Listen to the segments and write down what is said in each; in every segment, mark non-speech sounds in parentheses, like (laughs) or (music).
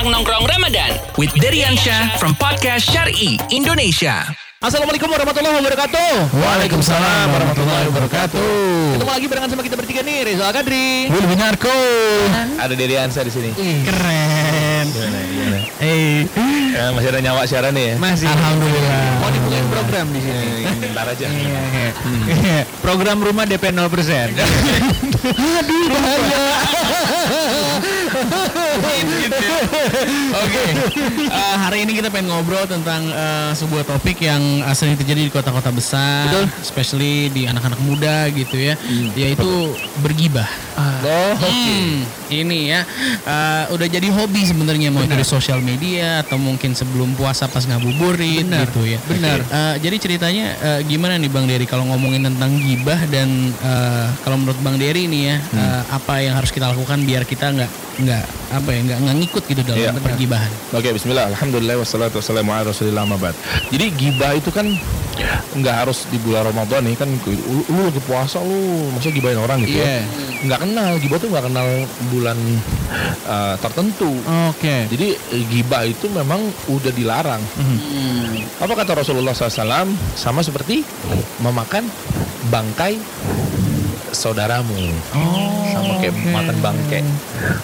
Bincang Nongkrong Ramadan with Deriansyah from Podcast Syari Indonesia. Assalamualaikum warahmatullahi wabarakatuh. Waalaikumsalam warahmatullahi wabarakatuh. Ketemu lagi barengan sama kita bertiga nih, Rizal Kadri. Will Winarko. Ada Diri Ansa di sini. Keren. Gimana, gimana? Eh, Ya, masih ada nyawa siaran nih ya. masih. Alhamdulillah. Mau dimulai program di sini. Eh, Bentar aja. Program rumah DP 0%. (laughs) Aduh, bahaya. Oke. Eh, hari ini kita pengen ngobrol tentang eh, sebuah topik yang eh, sering terjadi di kota-kota besar, especially di anak-anak muda gitu ya, yaitu bergibah. Oh, Hmm, ini ya eh, udah jadi hobi sebenarnya mau di sosial media atau mungkin sebelum puasa pas ngabuburit gitu ya. Benar. Eh, jadi ceritanya eh, gimana nih Bang Dery kalau ngomongin tentang gibah dan eh, kalau menurut Bang Dery nih ya eh, apa yang harus kita lakukan biar kita nggak nggak apa ya nggak ngikut gitu dalam Iya. pergibahan. Oke, bismillah. Alhamdulillah wassalatu wassalamu ala Rasulillah ma ba'd. Jadi gibah itu kan nggak harus di bulan Ramadan nih kan lu, lu lagi puasa lu masa gibahin orang gitu Iya. ya. Nggak kenal, gibah tuh nggak kenal bulan uh, tertentu. Oke. Jadi eh, gibah itu memang udah dilarang. Apa kata Rasulullah SAW? Sama seperti memakan bangkai saudaramu. sama kayak makan bangkai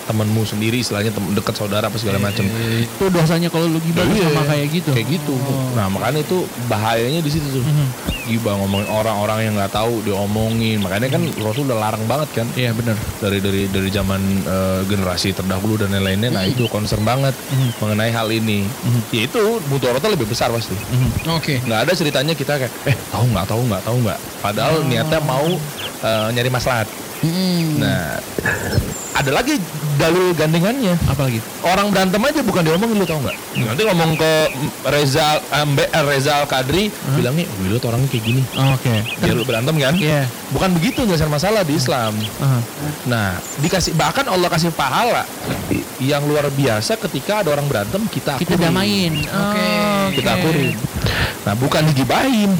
temenmu sendiri, istilahnya tem dekat saudara apa segala macam. Itu dosanya kalau lu gibah Iya, sama kayak gitu. Kayak gitu. Nah makanya itu bahayanya di situ tuh. Gibah ngomongin orang-orang yang nggak tahu diomongin. Makanya kan Rasul udah larang banget kan. Iya benar. Dari dari dari zaman eh, generasi terdahulu dan lain-lainnya. Nah itu concern banget mengenai hal ini. Ya itu mudaratnya lebih besar pasti. Oke. Nggak ada ceritanya kita kayak eh tahu nggak tahu nggak tahu nggak. Padahal niatnya mau eh, nyari maslahat. Nah ada lagi dalil gandengannya. Apalagi? Orang berantem aja bukan diomongin lu tau nggak? Nanti ngomong ke Reza Ambe eh, Reza Al Kadri bilangnya, "Wih lu tuh orangnya kayak gini." Oke. Biar lu berantem kan? Iya. Bukan begitu nyelesaian masalah di Islam. Aha. Nah, dikasih bahkan Allah kasih pahala yang luar biasa ketika ada orang berantem kita Kita damain. Oke. Kita akurin. Nah, bukan digibahin.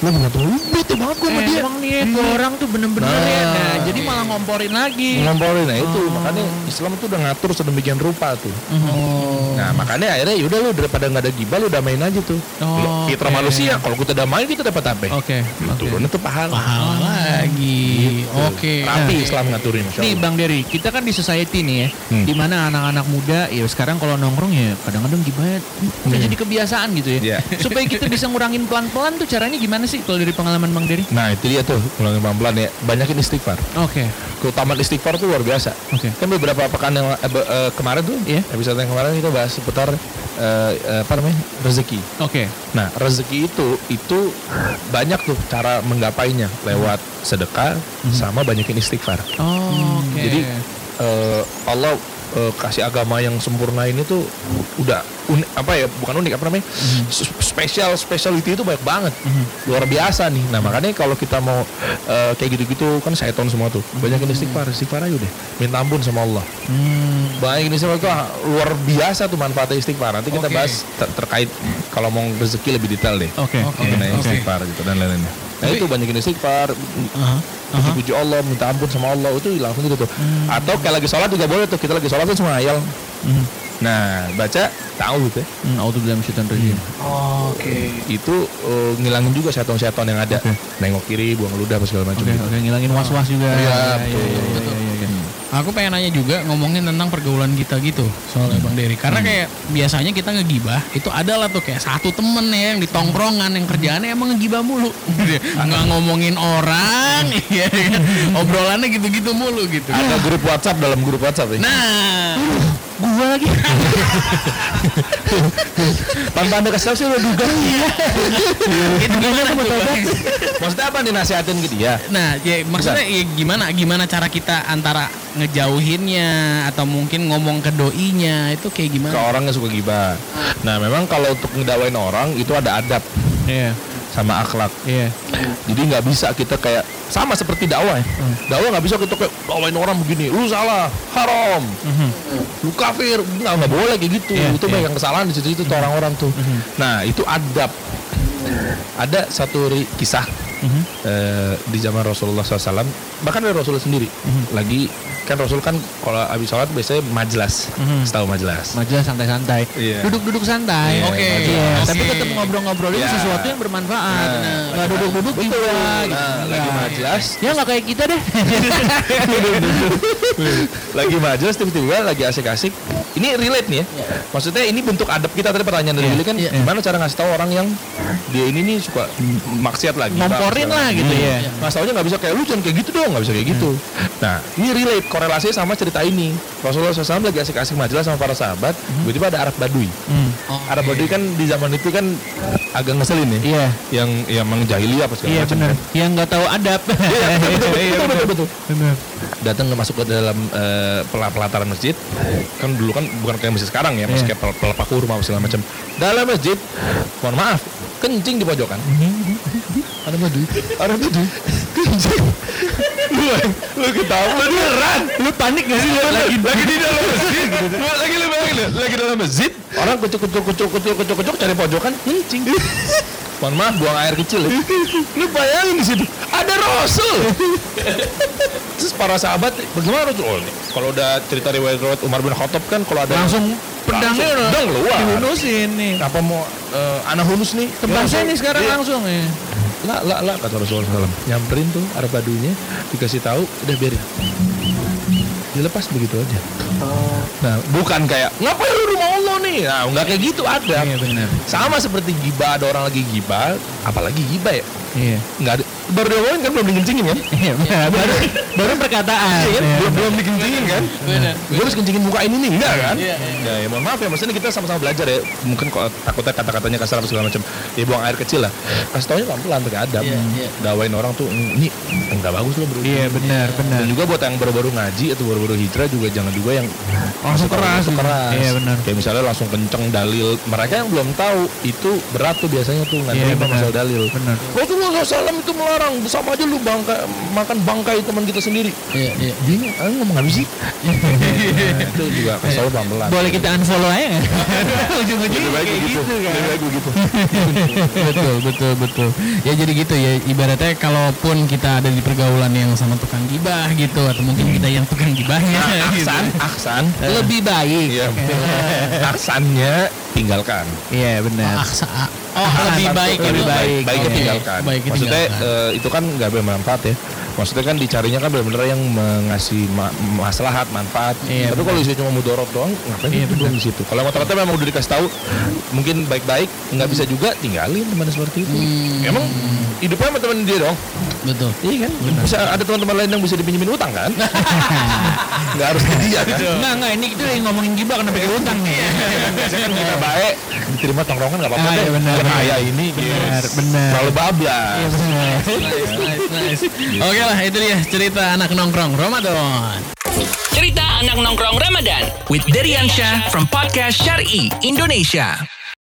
Lu berantem lu bete banget gua sama Eh, dia. emang nih tuh orang tuh bener-bener Nah. ya. Nah, jadi malah ngomporin lagi. Ngomporin nah itu makanya Islam tuh udah ngatur sedemikian rupa tuh. Oh. Nah makanya akhirnya yaudah lu daripada nggak ada gibah lu damain aja tuh. Oh, Fitrah oke. manusia kalau kita damain kita dapat apa? Oke. Oke. Turunnya tuh pahala. Pahala lagi. Oke. Rapi Nah, Islam ngaturin Nih Allah. Bang Dery, kita kan di society nih ya, Hmm. di mana anak-anak muda ya sekarang kalau nongkrong ya kadang-kadang gimana udah jadi kebiasaan gitu ya. Iya. (laughs) Supaya kita bisa ngurangin pelan-pelan tuh caranya gimana sih kalau dari pengalaman Bang Dery? Nah itu dia tuh ulangin pelan-pelan ya. Banyakin istighfar. Oke. Keutamaan istighfar tuh luar biasa. Oke. Kan beberapa pekan yang eh, be- eh, kemarin tuh, Iya. episode yang kemarin kita bahas seputar eh, apa namanya rezeki. Oke. Nah rezeki itu itu banyak tuh cara menggapainya lewat sedekah sama banyakin istighfar. Oh, Oke. Jadi eh, Allah eh, kasih agama yang sempurna ini tuh udah unik apa ya bukan unik apa namanya? S- spesial speciality itu banyak banget. Luar biasa nih. Nah makanya kalau kita mau eh, kayak gitu-gitu kan syaiton semua tuh. Banyakin istighfar istighfar aja udah. Minta ampun sama Allah. Hmm. banyakin istighfar itu ah, luar biasa tuh manfaatnya istighfar. Nanti kita Oke. bahas ter- terkait kalau mau rezeki lebih detail deh. Oke. Oke. mengenai Oke. istighfar gitu dan lain-lainnya nah itu banyakin istighfar Aha. puji-puji Allah minta ampun sama Allah itu langsung gitu tuh Hmm. atau kayak lagi sholat juga boleh tuh kita lagi sholat tuh semua ayal Hmm. nah baca tahu gitu ya Hmm, auto dalam syaitan rajim. Oke. Itu eh, ngilangin juga seton-seton yang ada. Oke. Nengok kiri, buang ludah apa segala macam. Oke, gitu. oke ngilangin was-was juga. Iya, iya, betul. iya, iya, iya. Aku pengen nanya juga ngomongin tentang pergaulan kita gitu soalnya Bang Dery. Karena kayak biasanya kita ngegibah itu adalah tuh kayak satu temen ya yang di tongkrongan yang kerjaannya emang ngegibah mulu. (laughs) Nggak ngomongin orang, (laughs) iya kan? obrolannya gitu-gitu mulu gitu. Ada grup WhatsApp dalam grup WhatsApp ya. Nah, gua lagi. tanpa anda kasih sih udah duga. itu gimana tuh? Bang? Maksudnya apa nih nasihatin ke dia? Nah, ya maksudnya ya gimana gimana cara kita antara ngejauhinnya atau mungkin ngomong ke doinya itu kayak Ke gimana? orang yang suka gibah. Nah memang kalau untuk ngedawain orang itu ada adab Iya, sama akhlak. iya. Jadi nggak bisa kita kayak sama seperti dakwah ya. Dakwah nggak bisa kita kayak dawain orang begini, lu salah, haram, lu kafir, nggak nggak boleh kayak gitu. Iya, itu iya. banyak kesalahan di situ itu tuh orang-orang tuh. Nah itu adab. Ada satu kisah Mhm. eh, di zaman Rasulullah SAW, bahkan dari Rasulullah sendiri, lagi kan Rasul kan kalau habis sholat biasanya majelas, setahu majelas. Majelis santai-santai. Iya. Duduk-duduk santai. Iya, Oke. Iya, Oke. tapi tetap ngobrol-ngobrolin Iya. sesuatu yang bermanfaat. Nggak duduk-duduk juga. gitu. Nah, lagi Nggak. majelis, Ya nggak kayak kita deh. (laughs) (laughs) (laughs) lagi majelis tiba-tiba lagi asik-asik. Ini relate nih ya. Maksudnya ini bentuk adab kita tadi pertanyaan dari Iya, Willy kan iya. gimana cara ngasih tahu orang yang dia ini nih suka maksiat lagi. Ngomporin lah gitu ya. Ngasih taunya nggak bisa kayak lu jangan kayak gitu dong, nggak bisa kayak gitu. Nah, ini relate korelasinya sama cerita ini. Rasulullah SAW lagi asik-asik majelis sama para sahabat, tiba-tiba ada Arab Baduy. Arab Baduy kan di zaman itu kan agak ngeselin ya. Iya. Yang yang mengjahili apa segala Iya macam. benar. Yang nggak tahu adab. Iya, betul, betul, (laughs) Iya, betul, betul, betul. Benar. Datang masuk ke dalam pel- pelataran masjid. Kan dulu kan bukan kayak masjid sekarang ya masih Iya. kayak pel- pelepah kurma segala macam. Dalam masjid mohon maaf kencing di pojokan. Ada madu ada madu kencing. Lu lu ketawa lu beneran. Lu panik gak sih? lagi lagi di dalam masjid. Lu lagi lu, lagi dalam masjid orang kucuk kucuk kucuk kucuk kucuk kucuk cari pojokan kencing mohon maaf buang air kecil ya. (laughs) lu bayangin di situ ada rasul (laughs) terus para sahabat bagaimana Rasul oh, ini kalau udah cerita riwayat-riwayat Umar bin Khattab kan kalau ada Langsung pedangnya Langsung pedang keluar. Dihunusin nih. apa mau eh, anak hunus nih Tebasnya Ya, nih sekarang iya. langsung ya. lah lah lah kata Rasulullah SAW nyamperin tuh Arab badunya dikasih tahu udah biarin dilepas begitu aja nah bukan kayak ngapain lu Allah nih. Nah nggak kayak gitu ada Iya benar. sama seperti gibah ada orang lagi gibah apalagi gibah ya Iya. nggak ada baru diomongin kan belum dikencingin kan Iya, benar. baru baru perkataan. Iya kan? Iya. belum belum dikencingin kan Benar. gue harus kencingin muka ini nih enggak kan Iya, ya, ya mohon maaf ya maksudnya kita sama-sama belajar ya mungkin kok takutnya kata-katanya kasar apa segala macam ya buang air kecil lah kasih taunya pelan-pelan adab Iya, iya. dawain orang tuh ini enggak bagus loh bro Iya benar benar. dan juga buat yang baru-baru ngaji atau baru-baru hijrah juga jangan juga yang Langsung keras. keras Iya benar. kayak misalnya langsung kenceng dalil mereka yang belum tahu itu berat tuh biasanya tuh nggak Iya, benar. masalah dalil Benar. Rasulullah SAW itu melarang sama aja lu bangka, makan bangkai teman kita sendiri Iya, iya. bingung ah, ngomong habis sih itu juga kasih tahu pelan-pelan Boleh kita unfollow aja nggak? (laughs) Ujung-ujungnya Lebih baik kayak begitu. gitu kan. Lebih baik begitu. betul betul betul ya jadi gitu ya ibaratnya kalaupun kita ada di pergaulan yang sama tukang gibah gitu atau mungkin kita yang tukang gibahnya gitu. Aksan, aksan. Lebih baik. Iya. Aksannya tinggalkan. Iya benar. Aksa oh lebih baik lebih baik. Baiknya Maksudnya tinggalkan. eh, itu kan nggak bermanfaat ya. Maksudnya kan dicarinya kan benar-benar yang mengasih ma- maslahat, manfaat. Iya, Tapi kalau isinya cuma mudorot doang, ngapain Iya, itu di situ? Kalau rata-rata memang udah dikasih tahu, mungkin baik-baik, nggak bisa juga tinggalin teman seperti itu. Hmm. Emang hidupnya sama teman dia dong. betul Iya kan? Bisa ada teman-teman lain yang bisa dipinjemin utang kan? (laughs) Nggak harus ke dia kan? Enggak enggak ini kita lagi ngomongin gibah kenapa pakai utang nih. (laughs) Biasanya kan kita baik, diterima tongkrongan nggak apa-apa Ah, deh. iya, benar, benar. ini, Benar, yes. benar. Terlalu bablas. Iya benar. nice, nice, nice. oke lah itu dia cerita anak nongkrong Ramadan Cerita anak nongkrong Ramadan with Deriansyah from podcast Syari Indonesia.